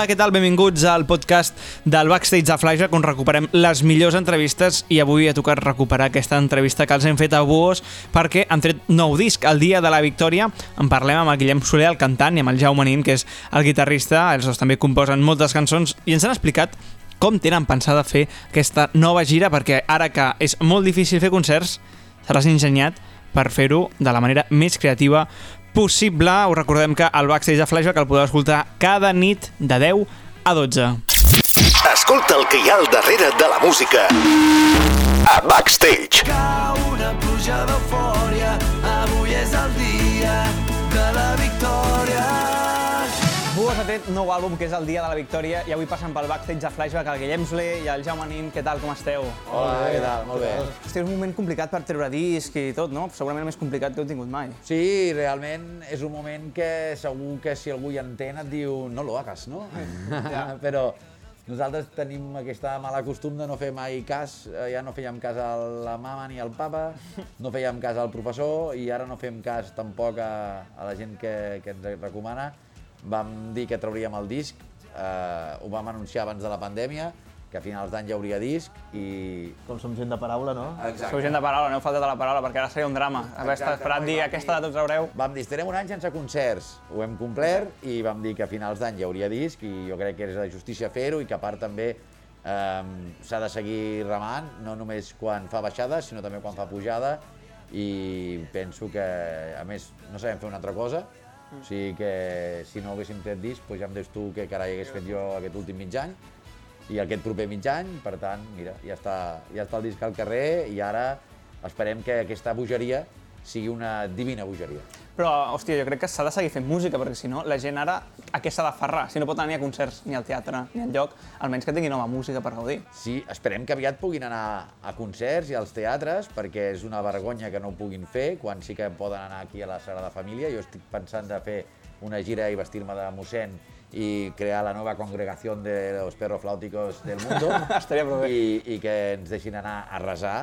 Hola, què tal? Benvinguts al podcast del Backstage de Flashback on recuperem les millors entrevistes i avui ha tocat recuperar aquesta entrevista que els hem fet a Buos perquè han tret nou disc el dia de la victòria. En parlem amb el Guillem Soler, el cantant, i amb el Jaume Nin, que és el guitarrista. Els dos també composen moltes cançons i ens han explicat com tenen pensada fer aquesta nova gira perquè ara que és molt difícil fer concerts, seràs ingeniat per fer-ho de la manera més creativa possible. Us recordem que el Backstage de Flashback el podeu escoltar cada nit de 10 a 12. Escolta el que hi ha al darrere de la música a Backstage. Cau una pluja d'eufòria, tret nou àlbum que és el dia de la victòria i avui passen pel Backstage de Flashback el Guillem Soler i el Jaume Nin. Què tal, com esteu? Hola, què tal? Molt bé. Hosti, és un moment complicat per treure disc i tot, no? Segurament el més complicat que heu tingut mai. Sí, realment és un moment que segur que si algú hi entén et diu no lo hagas, no? Però nosaltres tenim aquesta mala costum de no fer mai cas, eh, ja no fèiem cas a la mama ni al papa, no fèiem cas al professor i ara no fem cas tampoc a, a la gent que, que ens recomana. Vam dir que trauríem el disc, eh, ho vam anunciar abans de la pandèmia, que a finals d'any hi hauria disc i... Com som gent de paraula, no? Sou gent de paraula, no heu faltat a la paraula perquè ara seria un drama. Haver estat Exacte, esperat dir aquesta data ho traureu. Vam dir, estarem un any sense concerts. Ho hem complert i vam dir que a finals d'any hi hauria disc i jo crec que és de justícia fer-ho i que a part també eh, s'ha de seguir remant, no només quan fa baixada, sinó també quan fa pujada i penso que, a més, no sabem fer una altra cosa, o sigui que si no haguéssim tret disc, doncs ja em dius tu què carai hagués fet jo aquest últim mig any i aquest proper mig any, per tant, mira, ja està, ja està el disc al carrer i ara esperem que aquesta bogeria sigui una divina bogeria. Però, hòstia, jo crec que s'ha de seguir fent música, perquè si no, la gent ara a què s'ha d'aferrar? Si no pot anar ni a concerts, ni al teatre, ni al lloc, almenys que tingui nova música per gaudir. Sí, esperem que aviat puguin anar a concerts i als teatres, perquè és una vergonya que no ho puguin fer, quan sí que poden anar aquí a la Sagrada Família. Jo estic pensant de fer una gira i vestir-me de mossèn i crear la nova congregació de los perros flàuticos del mundo Estaria prou bé. i, i que ens deixin anar a resar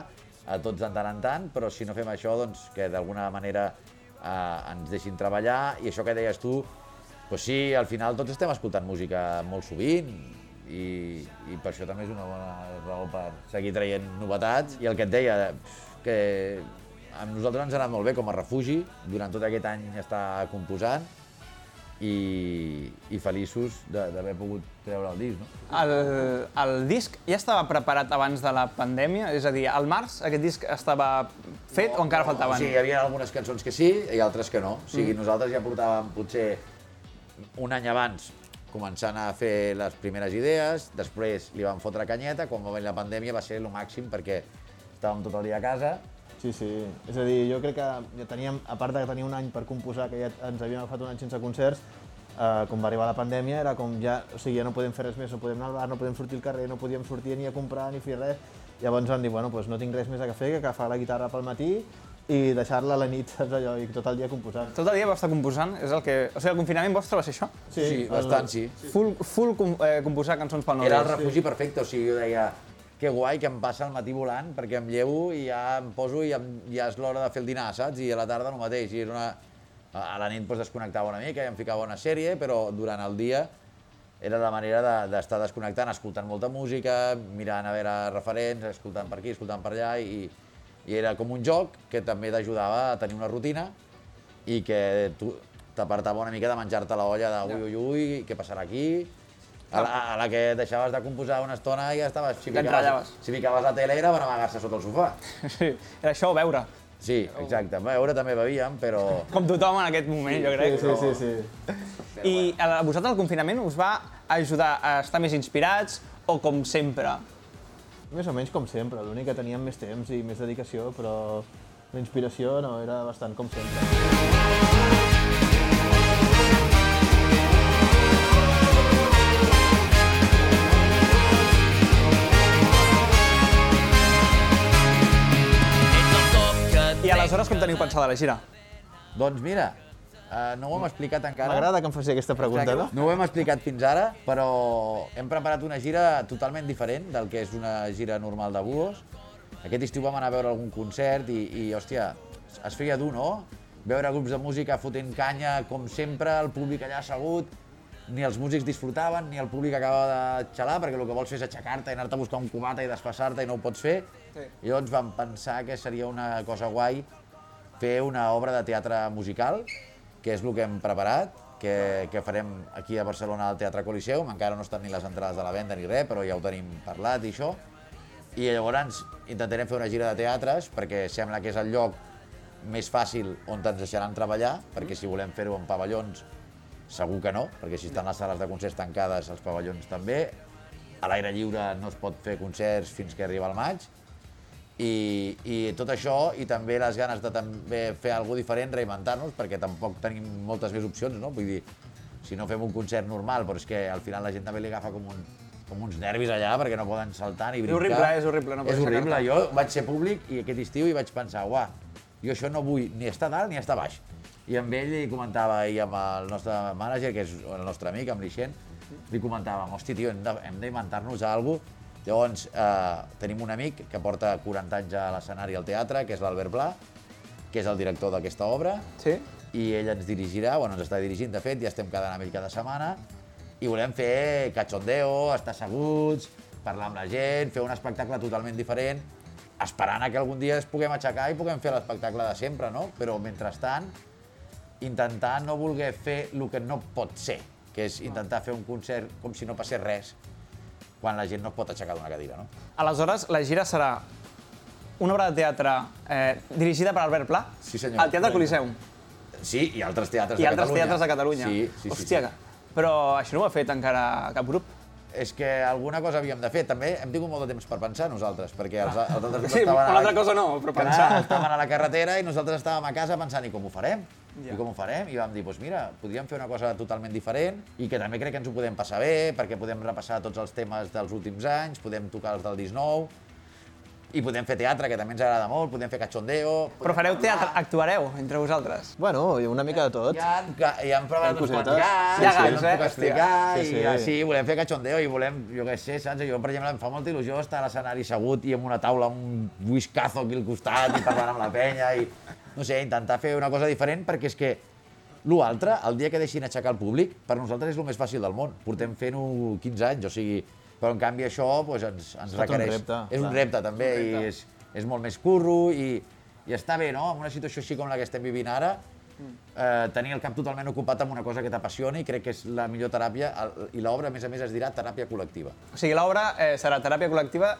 a tots de tant en tant, però si no fem això, doncs que d'alguna manera eh, ens deixin treballar. I això que deies tu, doncs sí, al final tots estem escoltant música molt sovint i, i per això també és una bona raó per seguir traient novetats. I el que et deia, que a nosaltres ens ha anat molt bé com a refugi, durant tot aquest any estar composant i, i feliços de- d'haver pogut treure el disc, no? El, el disc ja estava preparat abans de la pandèmia? És a dir, al març aquest disc estava fet o encara faltaven? Sí, hi havia algunes cançons que sí i altres que no. O sigui, mm. nosaltres ja portàvem potser un any abans començant a fer les primeres idees, després li vam fotre canyeta, quan va venir la pandèmia va ser el màxim perquè estàvem tot el dia a casa Sí, sí. És a dir, jo crec que ja teníem, a part de tenir un any per composar, que ja ens havíem agafat un any sense concerts, eh, com va arribar la pandèmia, era com ja, o sigui, ja no podem fer res més, no podem anar al bar, no podem sortir al carrer, no podíem sortir ni a comprar ni fer res. Llavors vam dir, bueno, doncs no tinc res més a fer que agafar la guitarra pel matí i deixar-la a la nit, saps allò, i tot el dia composant. Tot el dia vau estar composant? És el que... O sigui, el confinament vostre va ser això? Sí, bastant, sí. Full, full com, eh, composar cançons pel nou Era el refugi perfecte, o sigui, jo deia que guai que em passa el matí volant perquè em llevo i ja em poso i em, ja és l'hora de fer el dinar, saps? I a la tarda el mateix. I era una... A la nit doncs, desconnectava una mica i em ficava una sèrie, però durant el dia era la manera de- d'estar desconnectant, escoltant molta música, mirant a veure referents, escoltant per aquí, escoltant per allà, i, i era com un joc que també t'ajudava a tenir una rutina i que tu t'apartava una mica de menjar-te la olla de ui, ui, ui, què passarà aquí? A la, a la que deixaves de composar una estona ja estaves... Si entrallaves. si ficaves la tele era per amagar-se sota el sofà. Sí, era això o beure. Sí, exacte. Beure també bevíem, però... Com tothom en aquest moment, jo crec. Sí, sí, sí. sí. I a vosaltres el confinament us va ajudar a estar més inspirats o com sempre? Més o menys com sempre, l'únic que teníem més temps i més dedicació, però la inspiració no, era bastant com sempre. Aleshores com teniu pensada la gira? Doncs mira, eh, no ho hem explicat encara. M'agrada que em faci aquesta pregunta, no? No ho hem explicat fins ara, però hem preparat una gira totalment diferent del que és una gira normal de Buos. Aquest estiu vam anar a veure algun concert i, i hòstia, es feia dur, no? Veure grups de música fotent canya, com sempre, el públic allà assegut, ni els músics disfrutaven, ni el públic acabava de xalar, perquè el que vols fer és aixecar-te i anar-te a buscar un cubata i desfassar-te i no ho pots fer. Sí. I llavors vam pensar que seria una cosa guai fer una obra de teatre musical, que és el que hem preparat, que, que farem aquí a Barcelona al Teatre Coliseum, encara no estan ni les entrades de la venda ni res, però ja ho tenim parlat i això. I llavors intentarem fer una gira de teatres, perquè sembla que és el lloc més fàcil on ens deixaran treballar, perquè si volem fer-ho en pavellons segur que no, perquè si estan les sales de concerts tancades, els pavellons també. A l'aire lliure no es pot fer concerts fins que arriba el maig. I, I tot això, i també les ganes de també fer alguna diferent, reinventar-nos, perquè tampoc tenim moltes més opcions, no? Vull dir, si no fem un concert normal, però és que al final la gent també li agafa com, un, com uns nervis allà perquè no poden saltar ni brincar. horrible, és horrible, no És horrible. Jo vaig ser públic i aquest estiu i vaig pensar, uah, jo això no vull ni estar dalt ni estar baix. I amb ell li comentava, i amb el nostre mànager, que és el nostre amic, amb l'Ixent, li comentàvem, hosti, tio, hem d'inventar-nos alguna cosa. Llavors, eh, tenim un amic que porta 40 anys a l'escenari al teatre, que és l'Albert Pla, que és el director d'aquesta obra, Sí? i ell ens dirigirà, bueno, ens està dirigint, de fet, ja estem quedant amb ell cada setmana, i volem fer cachondeo, estar asseguts, parlar amb la gent, fer un espectacle totalment diferent, esperant a que algun dia es puguem aixecar i puguem fer l'espectacle de sempre, no? Però, mentrestant, intentar no voler fer el que no pot ser, que és intentar fer un concert com si no passés res, quan la gent no es pot aixecar d'una cadira, no? Aleshores, la gira serà una obra de teatre eh, dirigida per Albert Pla Sí, senyor. al Teatre Coliseum Sí, i altres teatres i de altres Catalunya. teatres de Catalunya. Sí, sí, sí. Hòstia, sí. que- però això no ho ha fet encara cap grup. És que alguna cosa havíem de fer. També hem tingut molt de temps per pensar nosaltres, perquè els, els altres grups Sí, estaven... a una altra cosa no, però Clar, pensar. estaven a la carretera i nosaltres estàvem a casa pensant i com ho farem? Ja. I com ho farem? I vam dir, doncs mira, podríem fer una cosa totalment diferent i que també crec que ens ho podem passar bé, perquè podem repassar tots els temes dels últims anys, podem tocar els del 19, i podem fer teatre, que també ens agrada molt, podem fer cachondeo... Però fareu teatre, actuareu entre vosaltres. Bueno, una mica de tot. Ha proves Hi ha uns quants que gags, no eh? puc explicar, Sí, sí. i així volem fer cachondeo i volem, jo què sé, saps? Jo, per exemple, em fa molta il·lusió estar a l'escenari assegut i amb una taula amb un whiskazo aquí al costat i parlant amb la penya i, no sé, intentar fer una cosa diferent perquè és que l'altre, el dia que deixin aixecar el públic, per nosaltres és el més fàcil del món. Portem fent-ho 15 anys, o sigui, però en canvi això doncs, ens, ens un requereix... repte, és un clar. repte també i és, és molt més curro i, i està bé, no? En una situació així com la que estem vivint ara, eh, tenir el cap totalment ocupat amb una cosa que t'apassioni crec que és la millor teràpia el- i l'obra, a més a més, es dirà teràpia col·lectiva. O sigui, l'obra eh, serà teràpia col·lectiva,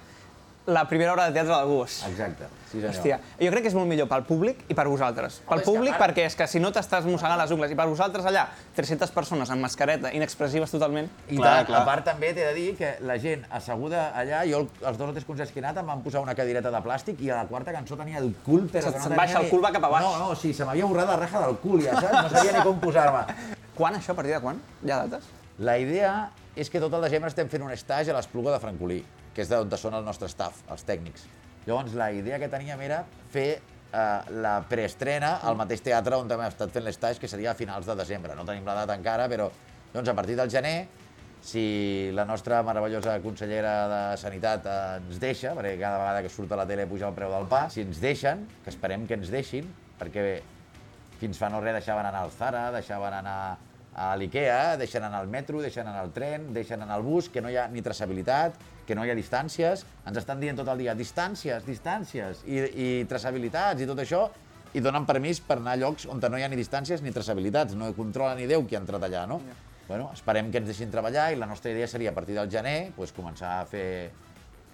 la primera obra de teatre del Bus. Exacte, sí senyor. Hòstia, jo crec que és molt millor pel públic i per vosaltres. Pel públic perquè és que si no t'estàs mossegant les ungles i per vosaltres allà 300 persones amb mascareta, inexpressives totalment, I Clar, clar, clar. a part també t'he de dir que la gent asseguda allà, jo el- els dos o tres concerts que he anat em van posar una cadireta de plàstic i a la quarta cançó tenia el cul, però Se- que no se'n tenia baixa el ni- cul, va cap a baix. No, no, sí, se m'havia borrat la raja del cul, ja saps? No sabia ni com posar-me. quan això, a partir de quan? Hi ha dates? La idea és que tot el desembre estem fent un estatge a l'Espluga de Francolí, que és d'on són el nostre staff, els tècnics. Llavors, la idea que teníem era fer eh, la preestrena al mateix teatre on hem estat fent l'estatge, que seria a finals de desembre. No tenim la data encara, però doncs, a partir del gener, si la nostra meravellosa consellera de Sanitat eh, ens deixa, perquè cada vegada que surt a la tele puja el preu del pa, si ens deixen, que esperem que ens deixin, perquè fins fa no res deixaven anar al Zara, deixaven anar a l'IKEA, deixen anar al metro, deixen anar al tren, deixen anar al bus, que no hi ha ni traçabilitat, que no hi ha distàncies. Ens estan dient tot el dia distàncies, distàncies i, i traçabilitats i tot això, i donen permís per anar a llocs on no hi ha ni distàncies ni traçabilitats. No controla ni Déu qui ha entrat allà, no? Bueno, esperem que ens deixin treballar i la nostra idea seria a partir del gener pues, començar a fer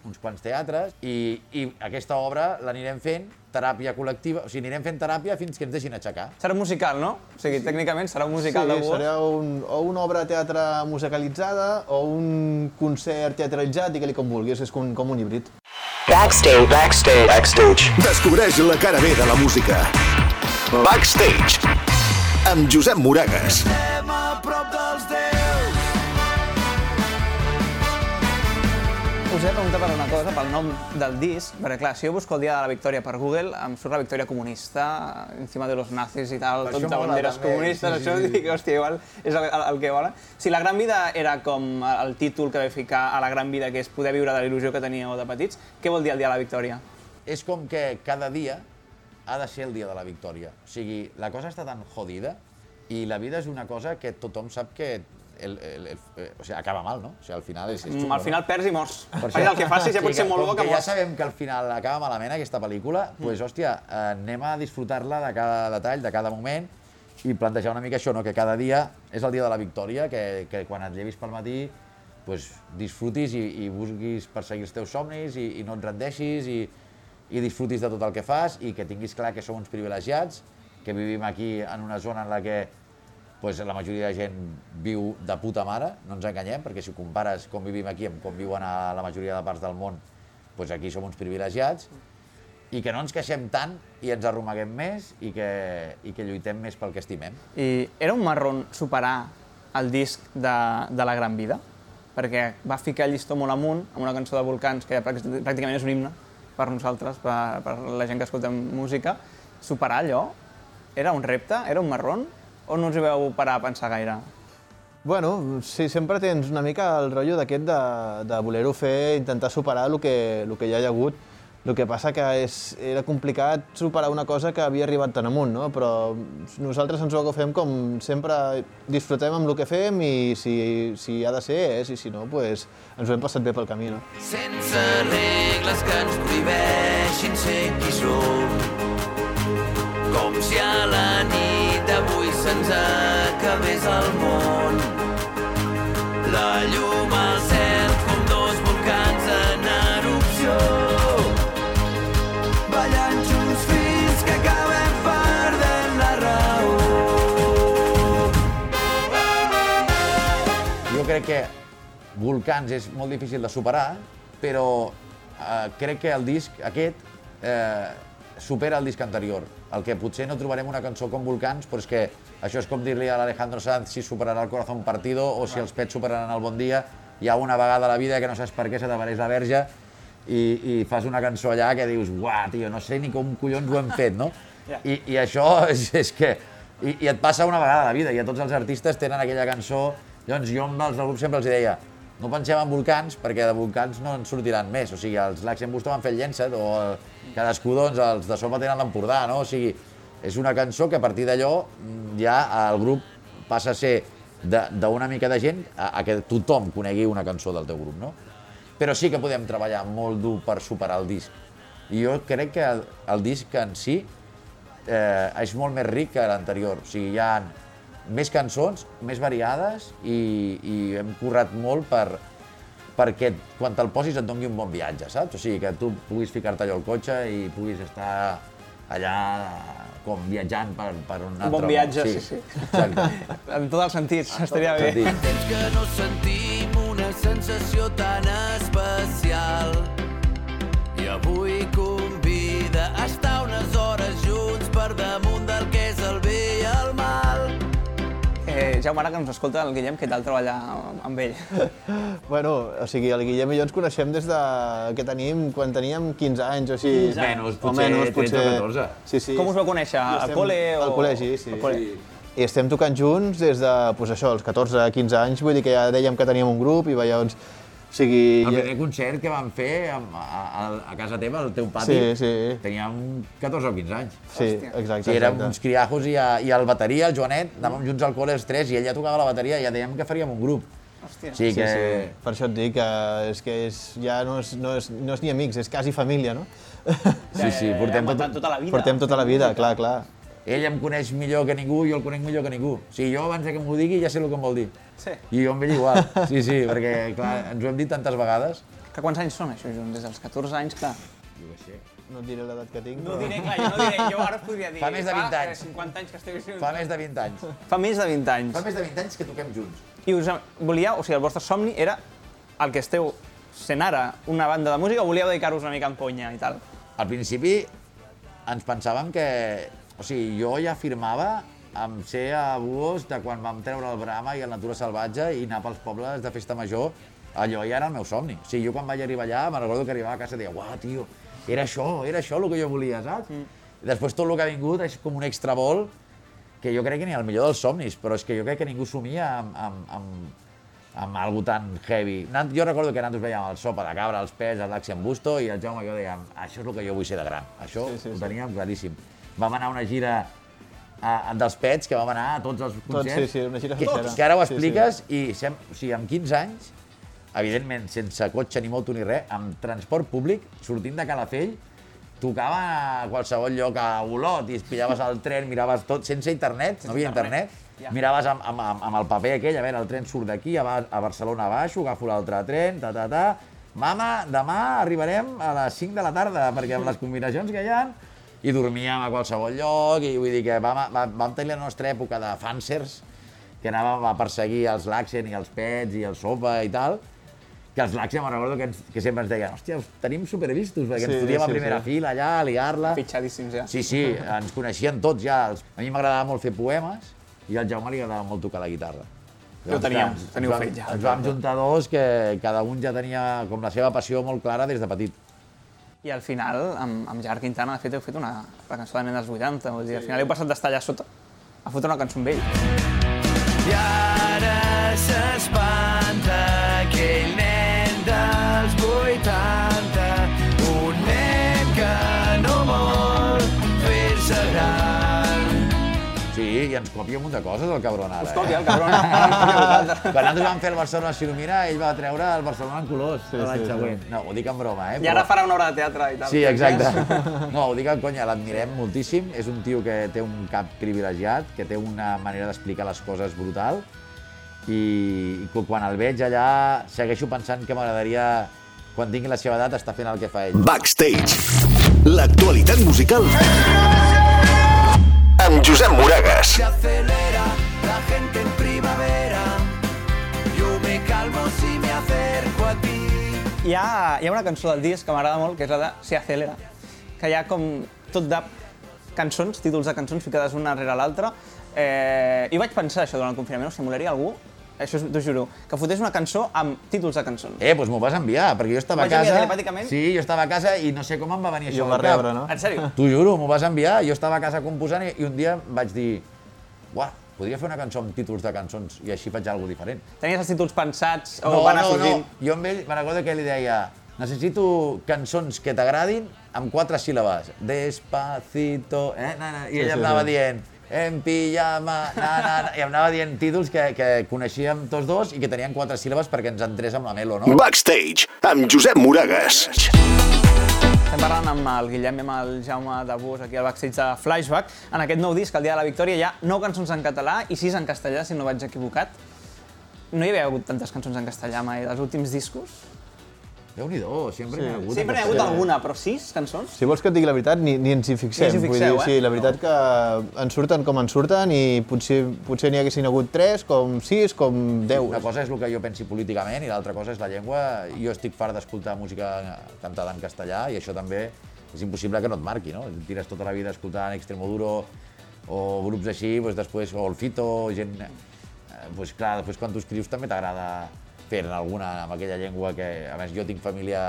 uns quants teatres i, i aquesta obra l'anirem fent teràpia col·lectiva, o sigui, anirem fent teràpia fins que ens deixin aixecar. Serà musical, no? O sigui, tècnicament serà un musical de sí, Bus. serà un, o una obra de teatre musicalitzada o un concert teatralitzat, digue-li com vulguis, és com, com un híbrid. Backstage. Backstage. Backstage. Descobreix la cara B de la música. Backstage. Amb Josep Moragas. Estem Us he de preguntar per una cosa, pel nom del disc, perquè clar, si jo busco el dia de la victòria per Google, em surt la victòria comunista, encima de los nazis i tal, tot de banderes també, comunistes, sí, això sí, sí. dic, hòstia, igual és el, el, el que volen. Si la gran vida era com el títol que va ficar a la gran vida, que és poder viure de la il·lusió que teníeu de petits, què vol dir el dia de la victòria? És com que cada dia ha de ser el dia de la victòria. O sigui, la cosa està tan jodida i la vida és una cosa que tothom sap que el, el, el, eh, o sigui, acaba mal, no? O sigui, al final és, és Mm, Al final perds i mors. Per Perquè el que facis ja pot ser molt bo que que ja sabem que al final acaba malament aquesta pel·lícula, doncs, pues, hòstia, eh, anem a disfrutar-la de cada detall, de cada moment, i plantejar una mica això, no? que cada dia és el dia de la victòria, que, que quan et llevis pel matí pues, disfrutis i, i busquis perseguir els teus somnis i, i no et rendeixis i, i disfrutis de tot el que fas i que tinguis clar que som uns privilegiats, que vivim aquí en una zona en la que pues, la majoria de gent viu de puta mare, no ens enganyem, perquè si compares com vivim aquí amb com viuen a la majoria de parts del món, pues aquí som uns privilegiats, i que no ens queixem tant i ens arromaguem més i que, i que lluitem més pel que estimem. I era un marron superar el disc de, de la Gran Vida? Perquè va ficar el llistó molt amunt amb una cançó de Volcans que pràct- pràcticament és un himne per nosaltres, per, per la gent que escoltem música. Superar allò era un repte? Era un marron? O no us hi veu parar a pensar gaire? Bueno, sí, sempre tens una mica el rotllo d'aquest de, de voler-ho fer, intentar superar el que, el que ja hi ha hagut. El que passa que és, era complicat superar una cosa que havia arribat tan amunt, no? però nosaltres ens ho agafem com sempre disfrutem amb el que fem i si, si ha de ser és, i si no, pues, ens ho hem passat bé pel camí. No? sense regles que ens prohibeixin ser qui som. Com si a la nit se'ns acabés el món. La llum al cel com dos volcans en erupció. Ballant junts fins que acabem perdent la raó. Jo crec que Volcans és molt difícil de superar, però eh, crec que el disc aquest eh, supera el disc anterior. El que potser no trobarem una cançó com Volcans, però és que això és com dir-li a l'Alejandro Sanz si superarà el Corazón Partido o si els pets superaran el Bon Dia. Hi ha una vegada a la vida que no saps per què se t'apareix la verge i, i fas una cançó allà que dius, uah, tio, no sé ni com collons ho hem fet, no? I, i això és, és que... I, I et passa una vegada a la vida, i a tots els artistes tenen aquella cançó... Llavors jo amb els del grup sempre els deia no pensem en volcans, perquè de volcans no en sortiran més. O sigui, els Lacs en Busto van fer el Llençat, o el, cadascú, doncs, els de Sopa tenen l'Empordà, no? O sigui, és una cançó que a partir d'allò mm, ja el grup passa a ser d'una mica de gent a, a que tothom conegui una cançó del teu grup, no? Però sí que podem treballar molt dur per superar el disc. I jo crec que el, el disc en si eh, és molt més ric que l'anterior. O sigui, hi ha més cançons, més variades i, i hem currat molt per, perquè quan te'l posis et doni un bon viatge, saps? O sigui, que tu puguis ficar-te allò al cotxe i puguis estar allà com viatjant per, per un, altre bon món. viatge, sí, sí. Exacte. En tots els sentits, estaria bé. Sentit. Temps que no sentim una sensació tan especial. Jaume, ara que ens escolta el Guillem, què tal treballar amb ell? Bueno, o sigui, el Guillem i jo ens coneixem des de que tenim, quan teníem 15 anys o així. 15 Menys, O potser menys, 13 o 14. Sí, sí. Com us vau conèixer? Al estem- col·le? O... Al col·legi, sí. Al col·le. I estem tocant junts des de, pues això, els 14-15 anys, vull dir que ja dèiem que teníem un grup i llavors, o sigui... El ja- primer concert que vam fer a, a, a, casa teva, al teu pati, Sí, sí. teníem 14 o 15 anys. Sí, Hòstia. exacte, Sí, érem exacte. uns criajos i, a, i el bateria, el Joanet, anàvem junts al col·le els tres i ell ja tocava la bateria i ja dèiem que faríem un grup. Hòstia. Sí, Sí, que... sí. Per això et dic que és que és, ja no és, no, és, no és ni amics, és quasi família, no? Sí, sí, portem tot, tota la vida. Portem tota la vida, clar, clar. Ell em coneix millor que ningú, jo el conec millor que ningú. O sigui, jo abans que m'ho digui ja sé el que em vol dir. Sí. I jo amb ell igual. Sí, sí, perquè clar, ens ho hem dit tantes vegades. Que quants anys són això junts? Des dels 14 anys, clar. Jo què sé. No et diré l'edat que tinc, No però... diré, clar, jo no diré, jo ara us podria dir... Fa més de 20 anys. 50 anys que esteu junts. Fa més de 20 anys. Fa més de 20 anys. Fa més de 20 anys que toquem junts. I us volíeu, o sigui, el vostre somni era el que esteu sent ara, una banda de música, o volíeu dedicar-vos una mica en conya i tal? Al principi ens pensàvem que... O sigui, jo ja firmava amb ser a Buos de quan vam treure el Brama i el Natura Salvatge i anar pels pobles de festa major, allò ja era el meu somni. O sigui, jo quan vaig arribar allà, me'n recordo que arribava a casa i deia, uau, tio, era això, era això el que jo volia, saps? Mm. I després tot el que ha vingut és com un extra vol que jo crec que ni el millor dels somnis, però és que jo crec que ningú somia amb, amb, amb, amb algo tan heavy. Jo recordo que nosaltres veiem el sopa de cabra, els pes, Laxi en Busto, i el Jaume i jo dèiem, això és el que jo vull ser de gran. Això Sí, sí, ho sí. teníem claríssim. Vam anar a una gira a, dels pets, que vam anar a tots els concerts. sí, sí, una gira que, sencera. que ara ho Sí, sí. expliques i sem, o sigui, amb 15 anys, evidentment sense cotxe ni moto ni res, amb transport públic, sortint de Calafell, tocava a qualsevol lloc a Olot i es pillaves el tren, miraves tot, sense internet, no havia internet, miraves amb, amb, amb, amb el paper aquell, a veure, el tren surt d'aquí, a, a Barcelona baixo, agafo l'altre tren, ta, ta, ta, mama, demà arribarem a les 5 de la tarda, perquè amb les combinacions que hi ha, i dormíem a qualsevol lloc, i vull dir que vam, vam, vam tenir la nostra època de fansers, que anàvem a perseguir els Laxen i els Pets i el Sopa i tal, que els Laxen me'n recordo que, ens, que sempre ens deien hòstia, us tenim supervistos, perquè Sí, ens fotíem a sí, primera sí. fila allà, a liar-la. Fitxadíssims ja. Sí, sí, ens coneixien tots ja. Els- A mi m'agradava molt fer poemes i al Jaume li agradava molt tocar la guitarra. Ja ho teníeu, ens- teniu ens vam- fet ja. Ens vam juntar dos que cada un ja tenia com la seva passió molt clara des de petit. I al final, amb, amb Gerard Quintana, de fet, heu fet una, la cançó de nen dels 80, vull dir, al final heu passat d'estar allà sota a fotre una cançó amb ell. I ara s'espanta i ens copia un munt de coses, el cabron ara. Us copia, eh? el cabron, a. Quan nosaltres vam fer el Barcelona Silomira, ell va treure el Barcelona en colors Sí, l'any sí, sí. següent. No, ho dic en broma, eh? I ara farà una obra de teatre i tal. Sí, exacte. No, ho dic en conya, l'admirem moltíssim. És un tio que té un cap privilegiat, que té una manera d'explicar les coses brutal. I, quan el veig allà segueixo pensant que m'agradaria, quan tingui la seva edat, estar fent el que fa ell. Backstage. L'actualitat musical amb Josep Moragas. Se acelera la gente en primavera. Yo me calmo si me acerco a ti. Hi ha, hi ha una cançó del disc que m'agrada molt, que és la de Se acelera, que hi ha com tot de cançons, títols de cançons ficades una rere l'altra. Eh, I vaig pensar això durant el confinament, o sigui, molaria algú, això t'ho juro, que fotés una cançó amb títols de cançons. Eh, doncs m'ho vas enviar, perquè jo estava a Vaig enviar casa... telepàticament? Sí, jo estava a casa i no sé com em va venir I això ho va cap. rebre, no? En sèrio? T'ho juro, m'ho vas enviar, jo estava a casa composant i, i un dia vaig dir uah, podria fer una cançó amb títols de cançons i així faig alguna diferent. Tenies els títols pensats o no, van anar no, sorgint? no, jo amb ell me'n recordo que li deia necessito cançons que t'agradin amb quatre síl·labes. Despacito, eh? Na, na, I ella sí, em anava sí. dient en pijama, na, na, na, i em anava dient títols que, que coneixíem tots dos i que tenien quatre síl·labes perquè ens entrés amb la melo, no? Backstage amb Josep Moragas. Estem parlant amb el Guillem i amb el Jaume de Bus aquí al backstage de Flashback. En aquest nou disc, el dia de la victòria, hi ha 9 cançons en català i 6 en castellà, si no vaig equivocat. No hi havia hagut tantes cançons en castellà mai dels últims discos? Déu-n'hi-do, sempre n'hi ha hagut. Sempre n'hi ha hagut alguna, però 6 cançons? Si vols que et digui la veritat, ni, ni ens hi fixem. Ni ens hi Vull fixeu, dir, eh? Sí, la veritat que en surten com en surten i potser, potser n'hi haguessin hagut 3, com 6, com 10. Una cosa és el que jo pensi políticament i l'altra cosa és la llengua. Jo estic fart d'escoltar música cantada en castellà i això també és impossible que no et marqui, no? Tires tota la vida escoltant Extremoduro o grups així, doncs després, o el Fito, gent... eh, Doncs clar, després quan tu escrius també t'agrada fer alguna amb aquella llengua que, a més, jo tinc família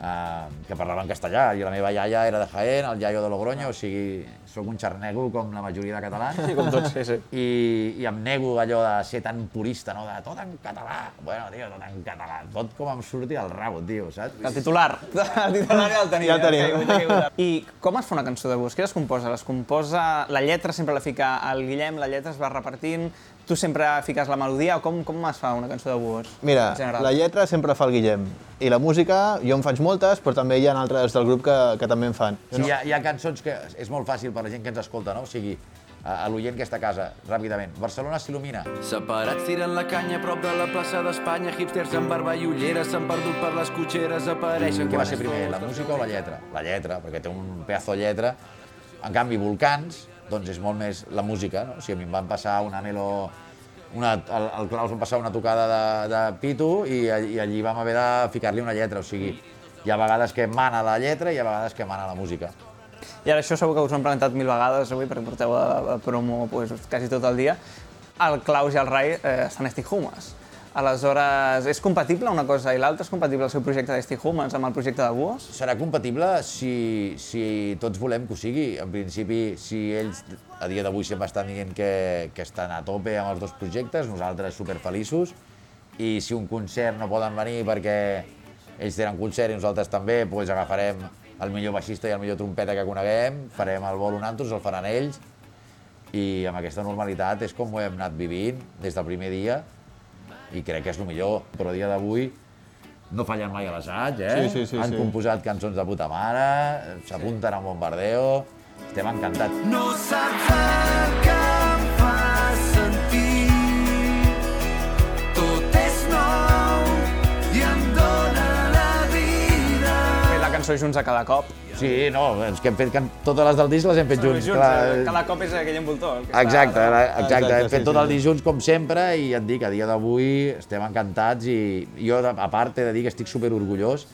eh, que parlava en castellà i la meva iaia era de Jaén, el iaio de Logroño, o sigui, sóc un xarnego com la majoria de catalans. Sí, com tots, sí, sí. I, i em nego allò de ser tan purista, no? De tot en català. Bueno, tio, tot en català. Tot com em surti al rabo, tio, saps? El titular. El titular ja el tenim. Ja el caigut. I com es fa una cançó de bus? Qui les composa? Les composa... La lletra sempre la fica el Guillem, la lletra es va repartint, tu sempre fiques la melodia, o com, com es fa una cançó de bus? Mira, la lletra sempre la fa el Guillem. I la música, jo en faig moltes, però també hi ha altres del grup que, que també en fan. Sí, hi, ha, hi ha cançons que és molt fàcil per la gent que ens escolta, no? O sigui, a, a l'oient que està a casa, ràpidament. Barcelona s'il·lumina. Separats tiren la canya a prop de la plaça d'Espanya, hipsters amb barba i ulleres s'han perdut per les cotxeres, apareixen Què va ser primer, la música o la lletra? La lletra, perquè té un pedazo de lletra. En canvi, Volcans, doncs és molt més la música, no? O sigui, a mi em van passar una melo... Una, el, el Claus em passar una tocada de, de pitu i, i allí vam haver de ficar-li una lletra, o sigui, hi ha vegades que mana la lletra i hi ha vegades que mana la música. I ara això segur que us ho hem preguntat mil vegades avui, perquè porteu a, a promo pues, quasi tot el dia. El Claus i el Rai eh, estan a Stick Humans. Aleshores, és compatible una cosa i l'altra? És compatible el seu projecte de Humans amb el projecte de Buos? Serà compatible si, si tots volem que ho sigui. En principi, si ells a dia d'avui sempre estan dient que, que estan a tope amb els dos projectes, nosaltres superfeliços, i si un concert no poden venir perquè ells tenen concert i nosaltres també, doncs agafarem el millor baixista i el millor trompeta que coneguem, farem el bolo nosaltres, el faran ells, i amb aquesta normalitat és com ho hem anat vivint des del primer dia i crec que és el millor, però a dia d'avui no fallen mai a l'assaig, eh? Sí, sí, sí, Han sí. composat cançons de puta mare, s'apunten a un bombardeo, estem encantats. No saps el que em fa sentir. Tot és nou i em dóna la vida. Fer la cançó junts a cada cop. Sí, no, és que hem fet can... totes les del disc les hem fet junts. junts clar. eh, cada cop és aquell envoltor. el que està- Exacte, exacte, Exacte, hem fet sí, tot sí, el sí. disc junts com sempre i et dic, a dia d'avui estem encantats i jo, de- a part, he de dir que estic super orgullós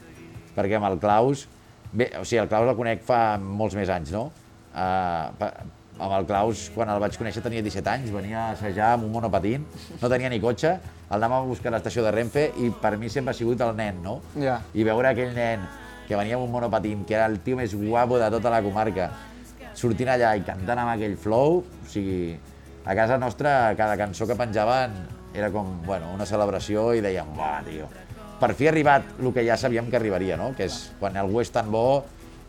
perquè amb el Claus, bé, o sigui, el Claus el conec fa molts més anys, no? Uh, pa, amb el Claus, quan el vaig conèixer, tenia 17 anys, venia a assajar amb un monopatín, no tenia ni cotxe, el anàvem a buscar a l'estació de Renfe i per mi sempre ha sigut el nen, no? Ja. I veure aquell nen que venia amb un monopatín, que era el tio més guapo de tota la comarca, sortint allà i cantant amb aquell flow, o sigui, a casa nostra cada cançó que penjaven era com, bueno, una celebració i dèiem, buah, tio, per fi ha arribat el que ja sabíem que arribaria, no? Que és quan algú és tan bo,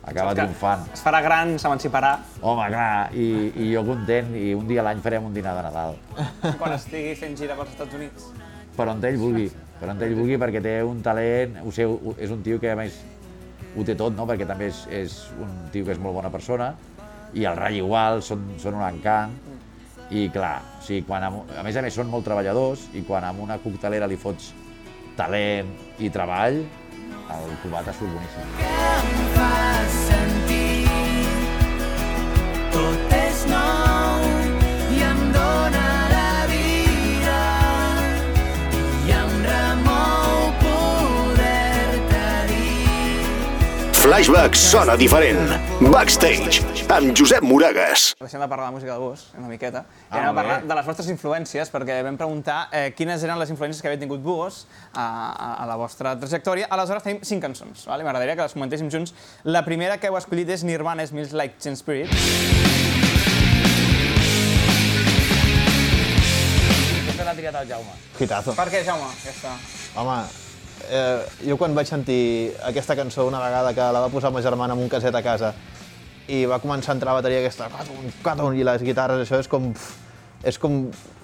acaba triomfant. Es farà gran, s'emanciparà. Home, clar, i, i jo content, i un dia a l'any farem un dinar de Nadal. quan estigui fent gira pels Estats Units. per on ell vulgui, per on ell vulgui, perquè té un talent, ho sé, és un tio que a més ho té tot, no? perquè també és, és un tio que és molt bona persona, i el Rai igual, són, són un encant, i clar, o sigui, quan, amb- a més a més són molt treballadors, i quan amb una coctelera li fots talent i treball, el cubata surt boníssim. em fa sentir. Tot és nou Flashback sona diferent. Backstage, amb Josep Moragues. Deixem de parlar de música de vos, una miqueta. I Ah, anem a bé. parlar de les vostres influències, perquè vam preguntar eh, quines eren les influències que havia tingut vos a, a, a la vostra trajectòria. Aleshores tenim cinc cançons. Vale? M'agradaria que les comentéssim junts. La primera que heu escollit és Nirvana, Smells Like Teen Spirit. Aquesta l'ha triat el Jaume. Hitazo. Per què, Jaume? Aquesta. Home, eh, jo quan vaig sentir aquesta cançó una vegada que la va posar ma germana amb un caset a casa i va començar a entrar la bateria aquesta, caton, caton, i les guitarres, això és com... És com...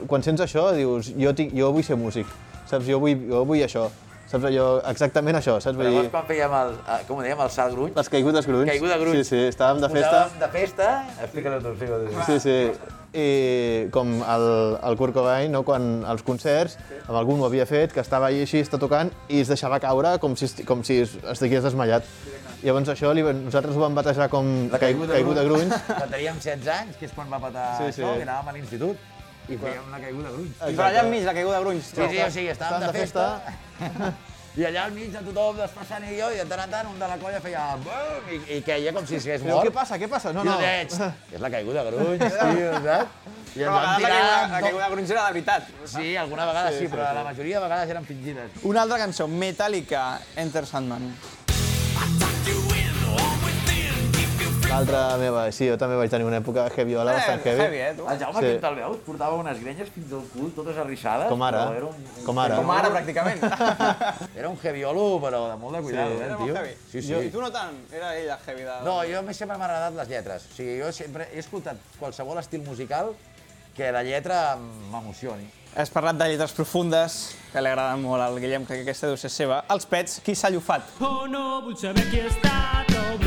Quan sents això, dius, jo, tinc, jo vull ser músic, saps? Jo vull, jo vull això, saps? Allò, exactament això, saps? Vull Llavors, quan fèiem el, eh, com ho dèiem, el salt gruny, les caigudes grunys. Caiguda grunys. Sí, sí, estàvem de festa. posàvem de festa, explica-ho tu, tu. Sí, sí. I com el, el Kurt Cobain, no? quan als concerts, amb algun ho havia fet, que estava allà així, està tocant, i es deixava caure com si, com si es- estigués desmallat. Llavors això li, nosaltres ho vam batejar com La caiguda, caiguda grunys. Quan teníem 16 anys, que és quan va patar Sí, sí, això, i anàvem a l'institut, i fèiem la caiguda grunys. I per allà enmig, la caiguda de grunys. Sí, sí, o sigui, estàvem Estàvem de de festa, i allà al mig de tothom desplaçant i jo, i de tant en tant un de la colla feia bum, i, i queia com si s'hagués Però mort. què passa, què passa? No, I no. jo deia, "Xt, és la caiguda grunys, tio, saps? I Però ens a vam vegades la caiguda, la tirar... caiguda de grunys era de veritat. Sí, alguna vegada sí, però la majoria de vegades eren fingides. Una altra cançó, Metallica, Enter Sandman. L'altra meva, sí, jo també vaig tenir una època heavyola bastant heavy. heavy, eh, tu? El Jaume, Sí. te'l veus? Portava unes grenyes fins al cul, totes arrissades. Com ara, però Era un, com ara. Com ara, pràcticament. Era un heaviolo, però de molt de cuidado, Sí. eh, el tio. heavy. Sí, sí. I tu no tant? Era ella heavy de... No, jo a mi sempre m'ha agradat les lletres. O sigui, jo sempre he escoltat qualsevol estil musical que la lletra m'emocioni. Has parlat de lletres profundes, que li agraden molt al Guillem, que aquesta deu ser seva. Els pets, qui s'ha llufat? Oh, no vull saber qui ha estat el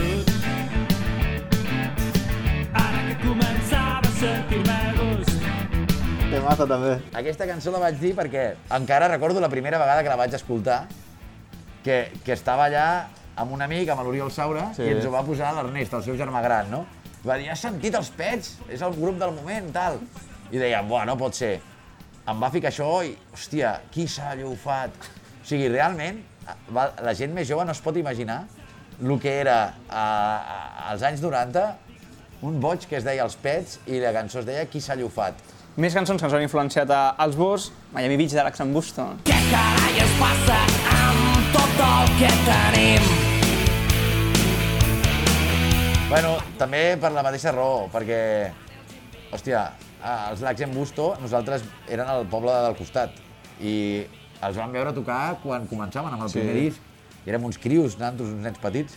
començava a sentir-me a gust. Que massa, també. Aquesta cançó la vaig dir perquè encara recordo la primera vegada que la vaig escoltar, que, que estava allà amb un amic, amb l'Oriol Saura, Sí. i ens ho va posar l'Ernest, el seu germà gran, no? Va dir, has sentit els pets? És el grup del moment, tal. I dèiem, buah, no pot ser. Em va ficar això i, hòstia, qui s'ha llufat? O sigui, realment, la gent més jove no es pot imaginar el que era a, a, als anys 90 un boig que es deia Els Pets i la cançó es deia Qui s'ha llufat. Més cançons que ens han influenciat a, als Bus, Miami Beach d'Alex and Buston. Què carai es passa amb tot el que tenim? Bueno, també per la mateixa raó, perquè, hòstia, a- els Lacs en Busto, nosaltres eren al poble del costat i els vam veure tocar quan començaven amb el Sí. primer disc. I érem uns crios, nosaltres, uns nens petits,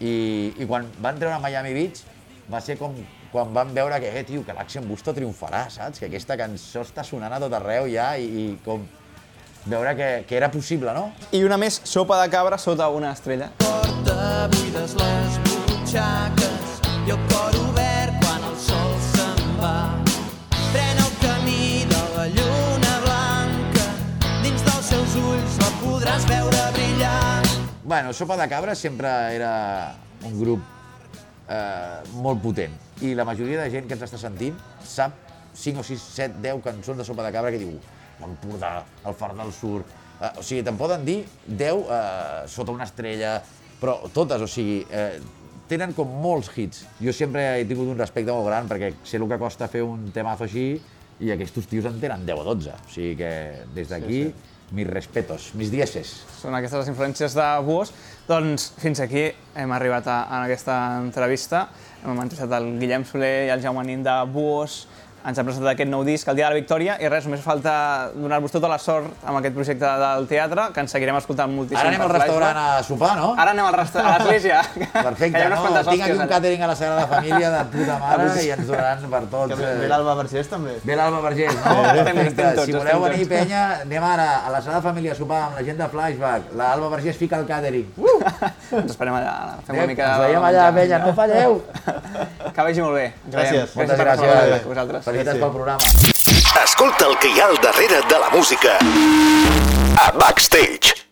i, i quan van treure a Miami Beach va ser com quan vam veure que, eh, tio, que l'Action Busto triomfarà, saps? Que aquesta cançó està sonant a tot arreu ja i, i com veure que, que era possible, no? I una més, sopa de cabra sota una estrella. porta buides les butxaques i el cor obert quan el sol se'n va. Pren el camí de la lluna blanca, dins dels seus ulls la podràs veure brillar. Bueno, Sopa de Cabra sempre era un grup eh, molt potent i la majoria de gent que ens està sentint sap 5 o 6, 7, 10 cançons de Sopa de Cabra que diu l'Empordà, el Far del Sur... Eh, o sigui, te'n poden dir 10 eh, sota una estrella, però totes, o sigui, eh, tenen com molts hits. Jo sempre he tingut un respecte molt gran perquè sé el que costa fer un temazo així i aquests tios en tenen 10 o 12. O sigui que des d'aquí, sí, sí. Mis respetos, mis dieces. Són aquestes les influències de Buos. Doncs fins aquí hem arribat a, a aquesta entrevista. Hem entrevistat el Guillem Soler i el Jaume Nin de Buos. Ens ha presentat aquest nou disc, el Dia de la Victòria, i res, només falta donar-vos tota la sort amb aquest projecte del teatre, que ens seguirem escoltant moltíssim. Ara anem al restaurant a sopar, no? Ara anem al resta- a l'església. Perfecte, que no? Tinc aquí un allà. catering a la Sagrada Família de puta mare i ens donaran per Que tots. ve, eh, ve l'Alba Vergés també. Ve l'Alba Vergés, no? Perfecte. si voleu venir, penya, anem ara a la Sagrada Família a sopar amb la gent de Flashback. L'Alba Vergés fica el catering. Ens esperem allà, fem una mica ens veiem allà, penya, no falleu. Que vagi molt bé. Gràcies. Moltes gràcies. parlar amb vosaltres. Felicitats pel programa. Escolta el que hi ha al darrere de la música. A Backstage.